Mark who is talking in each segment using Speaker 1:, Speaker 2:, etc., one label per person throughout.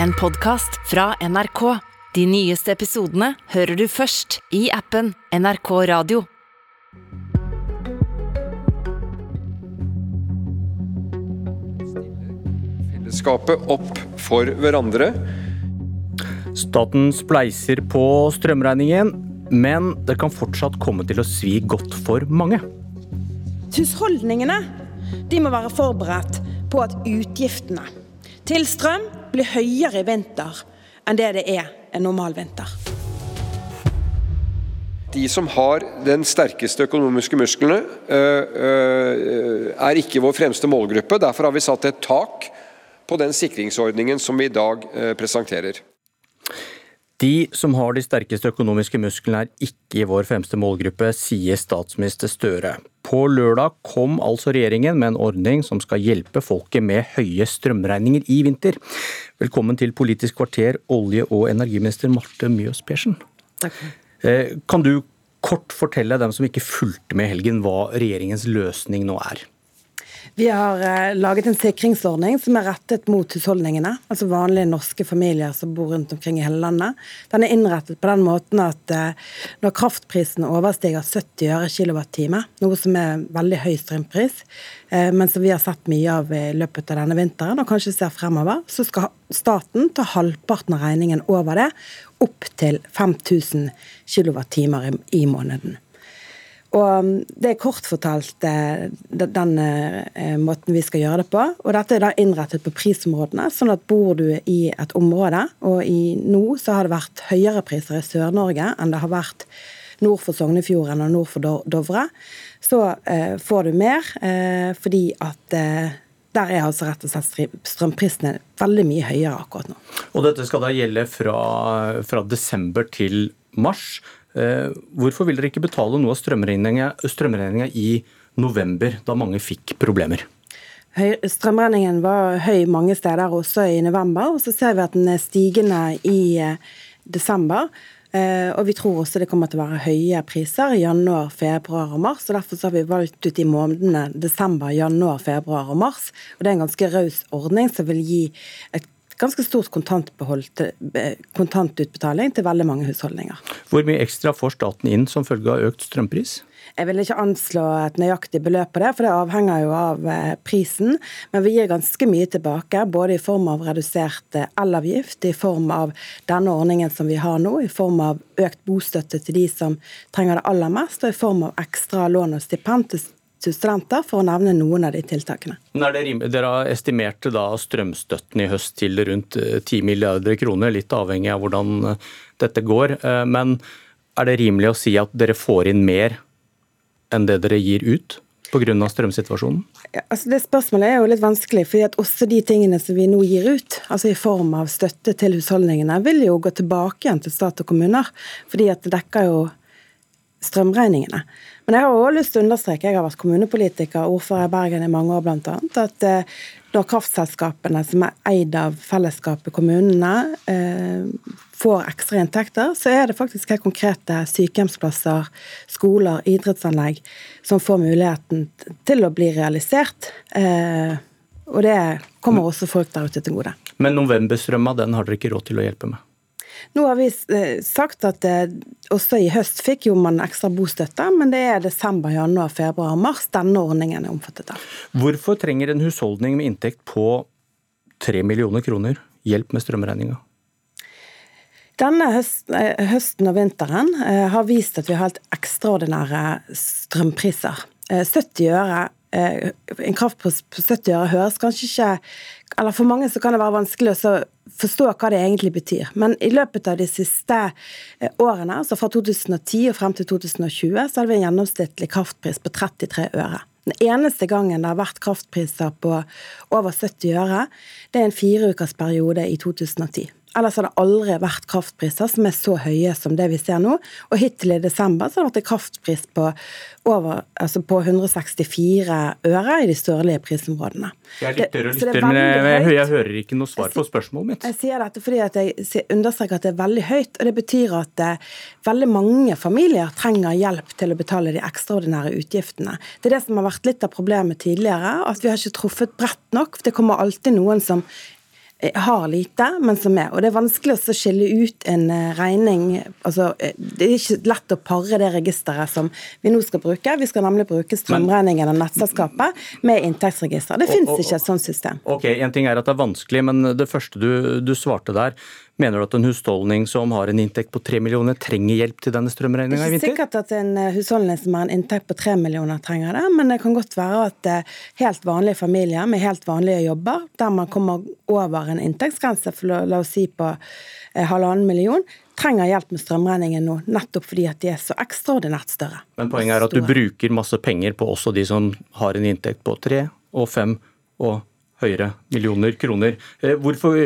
Speaker 1: en podkast fra NRK. De nyeste episodene hører du først i appen NRK Radio.
Speaker 2: Fellesskapet opp for hverandre.
Speaker 3: Staten spleiser på strømregningen, men det kan fortsatt komme til å svi godt for mange.
Speaker 4: Husholdningene de må være forberedt på at utgiftene til strøm blir høyere i vinter enn det det er en normal vinter.
Speaker 2: De som har den sterkeste økonomiske musklene, er ikke vår fremste målgruppe. Derfor har vi satt et tak på den sikringsordningen som vi i dag presenterer.
Speaker 3: De som har de sterkeste økonomiske musklene er ikke vår fremste målgruppe, sier statsminister Støre. På lørdag kom altså regjeringen med en ordning som skal hjelpe folket med høye strømregninger i vinter. Velkommen til Politisk kvarter, olje- og energiminister Marte Mjøs Persen.
Speaker 4: Takk.
Speaker 3: Eh, kan du kort fortelle dem som ikke fulgte med helgen, hva regjeringens løsning nå er?
Speaker 4: Vi har eh, laget en sikringsordning som er rettet mot husholdningene, altså vanlige norske familier som bor rundt omkring i hele landet. Den er innrettet på den måten at eh, når kraftprisen overstiger 70 øre kilowattime, noe som er veldig høy strømpris, eh, men som vi har sett mye av i løpet av denne vinteren, og kanskje ser fremover, så skal staten ta halvparten av regningen over det, opp til 5000 kilowattimer i måneden. Og Det er kort fortalt eh, den eh, måten vi skal gjøre det på. Og Dette er da innrettet på prisområdene. sånn at Bor du i et område, og i nå så har det vært høyere priser i Sør-Norge enn det har vært nord for Sognefjorden og nord for Dovre, så eh, får du mer eh, fordi at eh, der er altså rett og slett strømprisene veldig mye høyere akkurat nå.
Speaker 3: Og Dette skal da gjelde fra, fra desember til mars. Eh, hvorfor vil dere ikke betale noe av strømregninga i november, da mange fikk problemer?
Speaker 4: Strømregningen var høy mange steder, også i november. og Så ser vi at den er stigende i eh, desember. Eh, og vi tror også det kommer til å være høye priser i januar, februar og mars. og Derfor har vi valgt ut i månedene desember, januar, februar og mars. Og Det er en ganske raus ordning som vil gi et ganske stort kontantutbetaling til veldig mange husholdninger.
Speaker 3: Hvor mye ekstra får staten inn som følge av økt strømpris?
Speaker 4: Jeg vil ikke anslå et nøyaktig beløp på det, for det avhenger jo av eh, prisen. Men vi gir ganske mye tilbake, både i form av redusert eh, elavgift, i form av denne ordningen som vi har nå, i form av økt bostøtte til de som trenger det aller mest, og i form av ekstra lån og stipend til studenter, for å nevne noen av de tiltakene.
Speaker 3: Dere har estimert da strømstøtten i høst til rundt 10 eh, milliarder kroner, litt avhengig av hvordan eh, dette går. Eh, men er det rimelig å si at dere får inn mer enn det dere gir ut? Pga. strømsituasjonen?
Speaker 4: Ja, altså det Spørsmålet er jo litt vanskelig. fordi at også de tingene som vi nå gir ut, altså i form av støtte til husholdningene, vil jo gå tilbake igjen til stat og kommuner. fordi at det dekker jo strømregningene. Men jeg har også lyst til å understreke, jeg har vært kommunepolitiker, ordfører i Bergen i mange år bl.a., at eh, når kraftselskapene som er eid av fellesskapet, kommunene, eh, får ekstra inntekter, så er det faktisk helt konkrete sykehjemsplasser, skoler, idrettsanlegg som får muligheten til å bli realisert. Eh, og det kommer også folk der ute til gode.
Speaker 3: Men novemberstrømma, den har dere ikke råd til å hjelpe med?
Speaker 4: Nå har vi eh, sagt at eh, også i høst fikk jo man ekstra bostøtte, men det er desember, januar, februar og mars denne ordningen er omfattet av.
Speaker 3: Hvorfor trenger en husholdning med inntekt på 3 millioner kroner hjelp med strømregninga?
Speaker 4: Denne eh, høsten og vinteren har vist at vi har helt ekstraordinære strømpriser. 70 øre en kraft på 70 øre høres kanskje ikke eller For mange så kan det være vanskelig å forstå hva det egentlig betyr. Men i løpet av de siste eh, årene, altså fra 2010 og frem til 2020, så hadde vi en gjennomsnittlig kraftpris på 33 øre. Den eneste gangen det har vært kraftpriser på over 70 øre, det er en fireukersperiode i 2010. Ellers har det aldri vært kraftpriser som er så høye som det vi ser nå. Og hittil i desember så har det vært en kraftpris på, over, altså på 164 øre i de sørlige prisområdene.
Speaker 3: Jeg lytter og lytter, men jeg, jeg, hører ikke noe svar på spørsmålet mitt.
Speaker 4: Jeg sier dette fordi jeg understreker at det er veldig høyt. og Det betyr at eh, veldig mange familier trenger hjelp til å betale de ekstraordinære utgiftene. Det er det som har vært litt av problemet tidligere, at vi har ikke truffet bredt nok. Det kommer alltid noen som har lite, men som er. Og Det er vanskelig å skille ut en eh, regning altså eh, Det er ikke lett å pare det registeret som vi nå skal bruke. Vi skal nemlig bruke strømregningen av nettselskapet med inntektsregister. Det finnes ikke et sånt system.
Speaker 3: Ok, En ting er at det er vanskelig, men det første du, du svarte der, Mener du at en husholdning som har en inntekt på tre millioner, trenger hjelp til denne strømregninga i vinter?
Speaker 4: Det er ikke sikkert at en eh, husholdning som har en inntekt på tre millioner, trenger det. Men det kan godt være at helt vanlige familier med helt vanlige jobber, der man kommer over en inntektsgrense for la oss si på eh, halvannen million, trenger hjelp med strømregningen nå, nettopp fordi at de er så ekstraordinært større.
Speaker 3: Men poenget er at du bruker masse penger på også de som har en inntekt på tre og fem og høyere millioner kroner. Eh, hvorfor,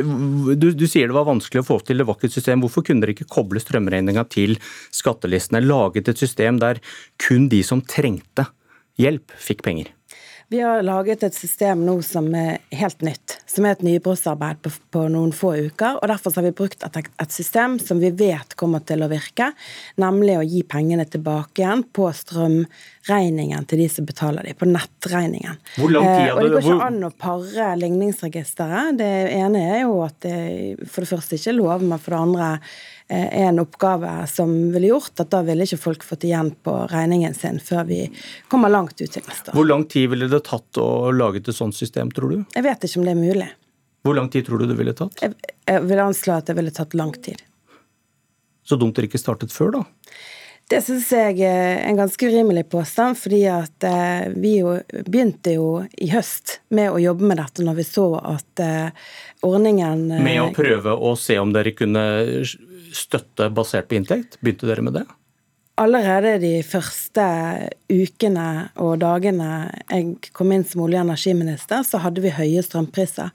Speaker 3: du, du, sier det var vanskelig å få til, det var system. Hvorfor kunne dere ikke koble strømregninga til skattelistene? Laget et system der kun de som trengte hjelp, fikk penger?
Speaker 4: Vi har laget et system nå som er helt nytt, som er et nybrottsarbeid på, på, noen få uker. og Derfor har vi brukt et, et, system som vi vet kommer til å virke, nemlig å gi pengene tilbake igjen på strømregningen til de som betaler dem, på nettregningen.
Speaker 3: Hvor lang tid hadde,
Speaker 4: eh, og Det går ikke an å pare ligningsregisteret. Det ene er jo at det for det første ikke er lov, men for det andre er eh, en oppgave som ville gjort at da ville ikke folk fått igjen på regningen sin før vi kommer langt ut til neste år.
Speaker 3: Hvor lang tid ville det tatt å lage et sånt system, tror du?
Speaker 4: Jeg vet ikke om det er mulig.
Speaker 3: Hvor lang tid tror du det ville tatt?
Speaker 4: Jeg, jeg vil anslå at det ville tatt lang tid.
Speaker 3: Så dumt dere ikke startet før, da?
Speaker 4: Det syns jeg er en ganske urimelig påstand, fordi at eh, vi jo begynte jo i høst med å jobbe med dette når vi så at eh, ordningen
Speaker 3: Med å prøve å se om dere kunne støtte basert på inntekt? Begynte dere med det?
Speaker 4: Allerede de første ukene og dagene jeg kom inn som olje- og energiminister, så hadde vi høye strømpriser.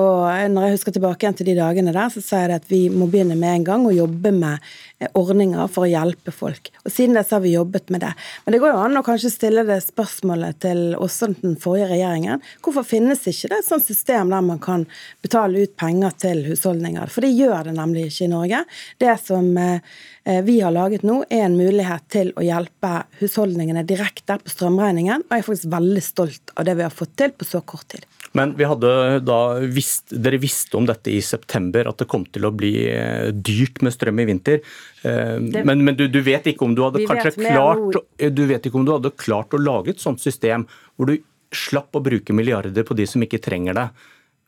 Speaker 4: Og når jeg husker tilbake igjen til de dagene der, så sa jeg at vi må begynne med en gang å jobbe med ordninger for å hjelpe folk. Og siden det så har vi jobbet med det. Men det går jo an å kanskje stille det spørsmålet til også den forrige regjeringen. Hvorfor finnes ikke det et sånt system der man kan betale ut penger til husholdninger? For det gjør det nemlig ikke i Norge. Det som eh, Eh, vi har laget nå, er en mulighet til å hjelpe husholdningene direkte på strømregningen. Og jeg er faktisk veldig stolt av det vi har fått til på så kort tid.
Speaker 3: Men vi hadde da visst, dere visste om dette i september, at det kom til å bli eh, dyrt med strøm i vinter. Eh, det, men, men du, du, vet ikke om du hadde kanskje klart, du vet ikke om du hadde klart å lage et sånt system hvor du slapp å bruke milliarder på de som ikke trenger det,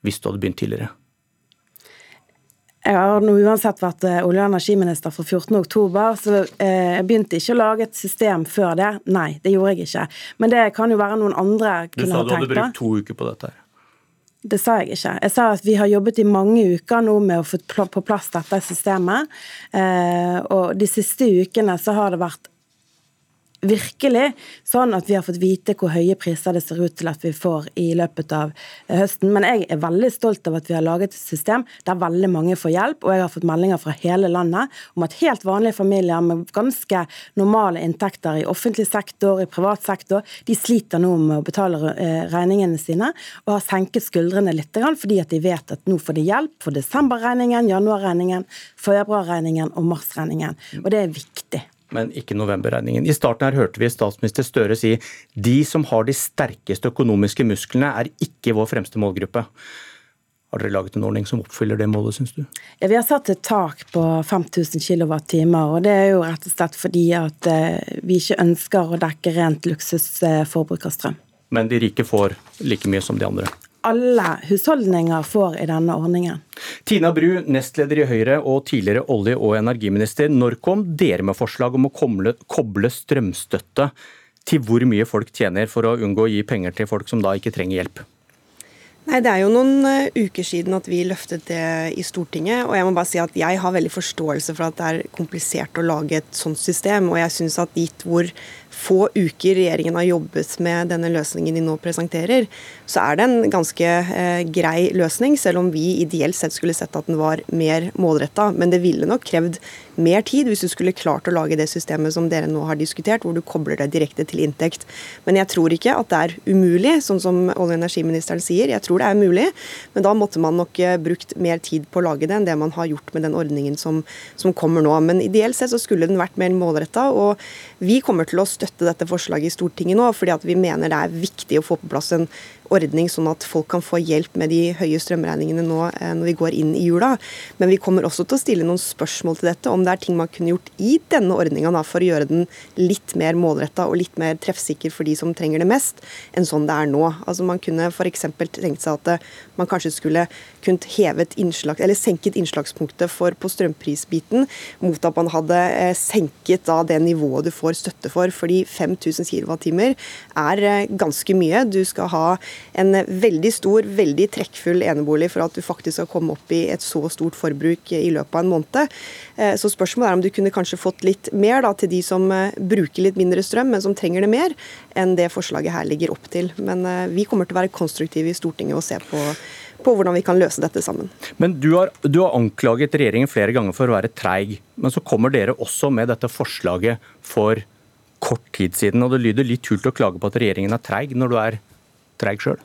Speaker 3: hvis du hadde begynt tidligere?
Speaker 4: Jeg har nå uansett vært eh, olje- og energiminister for 14.10, så eh, jeg begynte ikke å lage et system før det. Nei, det gjorde jeg ikke. Men det kan jo være noen andre kunne ha tenkt på.
Speaker 3: Du sa du hadde brukt to uker på dette her.
Speaker 4: Det sa jeg ikke. Jeg sa at vi har jobbet i mange uker nå med å få på plass dette systemet. Eh, og de siste ukene så har det vært virkelig sånn at vi har fått vite hvor høye priser det ser ut til at vi får i løpet av eh, høsten. Men jeg er veldig stolt av at vi har laget et system der veldig mange får hjelp. Og jeg har fått meldinger fra hele landet om at helt vanlige familier med ganske normale inntekter i offentlig sektor, i privat sektor, de sliter nå med å betale eh, regningene sine og har senket skuldrene litt fordi at de vet at nå får de hjelp for desemberregningen, januarregningen, februarregningen og marsregningen. Og det er viktig
Speaker 3: men ikke novemberregningen. I starten her hørte vi statsminister Støre si de som har de sterkeste økonomiske musklene, er ikke vår fremste målgruppe. Har dere laget en ordning som oppfyller det målet, syns du?
Speaker 4: Ja, Vi har satt et tak på 5000 kWt, og det er jo rett og slett fordi at eh, vi ikke ønsker å dekke rent luksusforbruk av strøm.
Speaker 3: Men de rike får like mye som de andre?
Speaker 4: Alle husholdninger får i denne ordningen.
Speaker 3: Tina Bru, nestleder i Høyre og tidligere olje- og energiminister. Når kom dere med forslag om å koble strømstøtte til hvor mye folk tjener, for å unngå å gi penger til folk som da ikke trenger hjelp?
Speaker 5: Nei, Det er jo noen uh, uker siden at vi løftet det i Stortinget. og Jeg må bare si at jeg har veldig forståelse for at det er komplisert å lage et sånt system. Og jeg synes at gitt hvor få uker regjeringen har jobbet med denne løsningen de nå presenterer, så er det en ganske eh, grei løsning, selv om vi ideelt sett skulle sett at den var mer målretta. Men det ville nok krevd mer tid hvis du skulle klart å lage det systemet som dere nå har diskutert, hvor du kobler det direkte til inntekt. Men jeg tror ikke at det er umulig, sånn som olje- og energiministeren sier. Jeg tror det er mulig, men da måtte man nok eh, brukt mer tid på å lage det enn det man har gjort med den ordningen som, som kommer nå. Men ideelt sett så skulle den vært mer målretta, og vi kommer til å støtte støtte dette forslaget i Stortinget nå, fordi at vi mener det er viktig å få på plass en ordning, sånn at folk kan få hjelp med de høye strømregningene nå eh, når vi går inn i jula. Men vi kommer også til å stille noen spørsmål til dette, om det er ting man kunne gjort i denne ordninga for å gjøre den litt mer målretta og litt mer treffsikker for de som trenger det mest, enn sånn det er nå. Altså Man kunne f.eks. tenkt seg at eh, man kanskje skulle kunnet hevet innslag, eller senket innslagspunktet for på strømprisbiten mot at man hadde eh, senket da det nivået du får støtte for. Fordi 5000 kWt er ganske mye. Du skal ha en veldig stor, veldig trekkfull enebolig for at du faktisk skal komme opp i et så stort forbruk i løpet av en måned. Eh, så spørsmålet er om du kunne kanskje fått litt mer da, til de som eh, bruker litt mindre strøm, men som trenger det mer, enn det forslaget her ligger opp til. Men eh, vi kommer til å være konstruktive i Stortinget og se på på hvordan vi kan løse dette sammen.
Speaker 3: Men du har, du har anklaget regjeringen flere ganger for å være treig, men så kommer dere også med dette forslaget for kort tid siden. og Det lyder litt hult å klage på at regjeringen er treig når du er treig sjøl?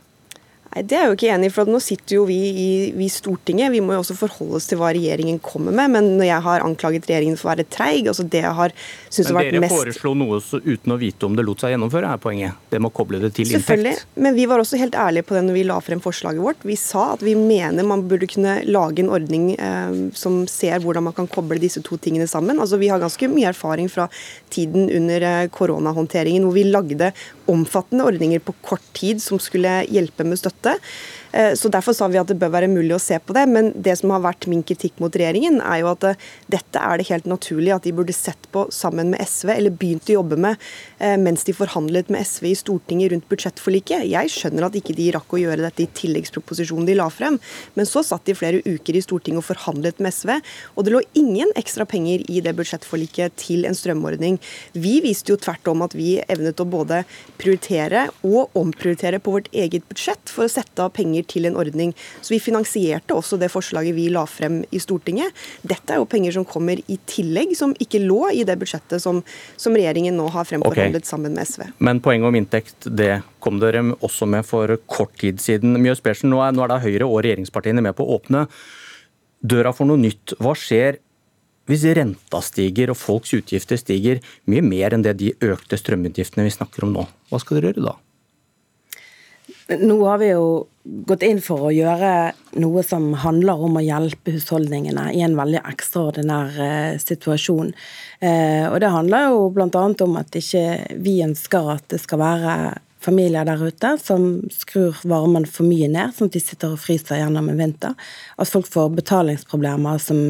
Speaker 5: Nei, Det er jeg jo ikke enig i. for Nå sitter jo vi i vi Stortinget. Vi må jo også forholde oss til hva regjeringen kommer med. Men når jeg har anklaget regjeringen for å være treig altså det jeg har synes
Speaker 3: Men
Speaker 5: dere
Speaker 3: mest... foreslo noe uten å vite om det lot seg gjennomføre, er poenget. Det må koble det til inntekt. Selvfølgelig.
Speaker 5: Men vi var også helt ærlige på det når vi la frem forslaget vårt. Vi sa at vi mener man burde kunne lage en ordning eh, som ser hvordan man kan koble disse to tingene sammen. Altså Vi har ganske mye erfaring fra tiden under eh, koronahåndteringen hvor vi lagde omfattende ordninger på kort tid som skulle hjelpe med støtte. Eh, så Derfor sa vi at det bør være mulig å se på det. Men det som har vært min kritikk mot regjeringen, er jo at eh, dette er det helt naturlig at de burde sett på sammen med SV, eller begynt å jobbe med eh, mens de forhandlet med SV i Stortinget rundt budsjettforliket. Jeg skjønner at ikke de rakk å gjøre dette i tilleggsproposisjonen de la frem, men så satt de flere uker i Stortinget og forhandlet med SV, og det lå ingen ekstra penger i det budsjettforliket til en strømordning. Vi viste jo tvert om at vi evnet å både prioritere og omprioritere på vårt eget budsjett for å sette av penger penger til en ordning. Så vi finansierte også det forslaget vi la frem i Stortinget. Dette er jo penger som kommer i tillegg, som ikke lå i det budsjettet som, som regjeringen nå har fremforhandlet okay. sammen med SV.
Speaker 3: Men poenget om inntekt, det kom dere også med for kort tid siden. Mjøs Persen, nå er, nå er da Høyre og regjeringspartiene med på å åpne døra for noe nytt. Hva skjer hvis renta stiger og folks utgifter stiger mye mer enn det de økte strømutgiftene vi snakker om nå? Hva skal dere gjøre da?
Speaker 4: Nå har vi jo gått inn for å gjøre noe som handler om å hjelpe husholdningene i en veldig ekstraordinær eh, situasjon. Eh, og Det handler jo bl.a. om at ikke vi ønsker at det skal være familier der ute som skrur varmen for mye ned, sånn at de sitter og fryser gjennom en vinter. At folk får betalingsproblemer som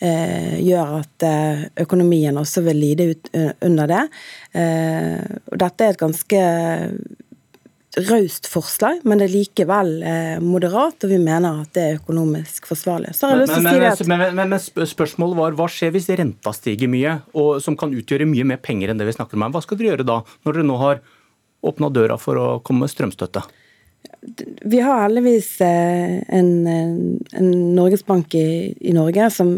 Speaker 4: eh, gjør at eh, økonomien også vil lide ut under det. Og dette er et ganske raust forslag, men det er likevel eh, moderat, og vi mener at det er økonomisk forsvarlig.
Speaker 3: Men, men, men, men, spørsmålet var hva skjer hvis renta stiger mye, og som kan utgjøre mye mer penger enn det vi snakker om. Hva skal dere gjøre da, når dere nå har åpna døra for å komme med strømstøtte?
Speaker 4: Vi har heldigvis eh, en, en Norgesbank i, i Norge som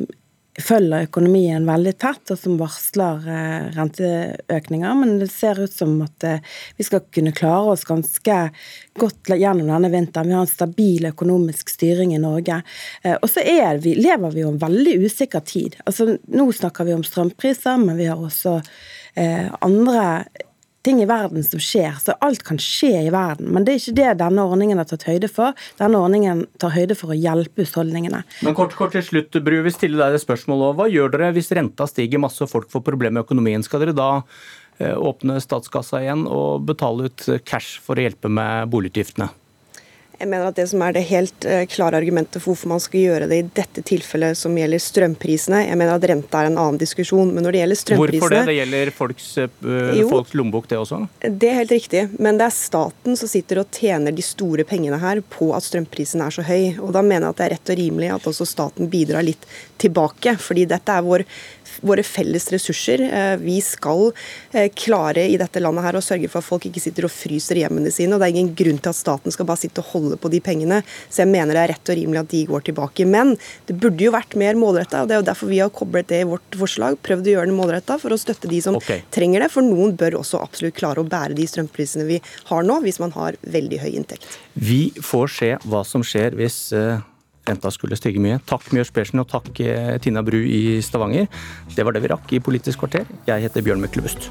Speaker 4: følger økonomien veldig tett, og som varsler eh, renteøkninger. Men det ser ut som at eh, vi skal kunne klare oss ganske godt gjennom denne vinteren. Vi har en stabil økonomisk styring i Norge. Eh, og så lever vi jo en veldig usikker tid. Altså, nå snakker vi om strømpriser, men vi har også andre ting i verden som skjer, så alt kan skje i verden. Men det er ikke det denne ordningen har tatt høyde for. Denne ordningen tar høyde for å hjelpe husholdningene.
Speaker 3: Men kort, kort til slutt, Bru, vi stiller deg det spørsmålet. Hva gjør dere hvis renta stiger masse og folk får problemer med økonomien? Skal dere da eh, åpne statskassa igjen og betale ut cash for å hjelpe med boligutgiftene?
Speaker 5: Jeg mener at Det som er det helt eh, klare argumentet for hvorfor man skal gjøre det i dette tilfellet som gjelder strømprisene Jeg mener at renta er en annen diskusjon. Men når det gjelder strømprisene
Speaker 3: Hvorfor det? Det gjelder folks, uh, folks lommebok, det også?
Speaker 5: Det er helt riktig. Men det er staten som sitter og tjener de store pengene her på at strømprisen er så høy. Og Da mener jeg at det er rett og rimelig at også staten bidrar litt tilbake. fordi dette er vår våre felles ressurser. Eh, vi skal eh, klare i dette landet her å sørge for at folk ikke sitter og fryser hjemmene sine. og Det er ingen grunn til at staten skal bare sitte og holde på de pengene. Så jeg mener det er rett og rimelig at de går tilbake. Men det burde jo vært mer målretta. Det er jo derfor vi har koblet det i vårt forslag. Prøvd å gjøre den målretta for å støtte de som okay. trenger det. For noen bør også absolutt klare å bære de strømprisene vi har nå, hvis man har veldig høy inntekt.
Speaker 3: Vi får se hva som skjer hvis uh renta skulle stige mye. Takk Mjørs Persen og takk eh, Tina Bru i Stavanger. Det var det vi rakk i Politisk kvarter. Jeg heter Bjørn Myklebust.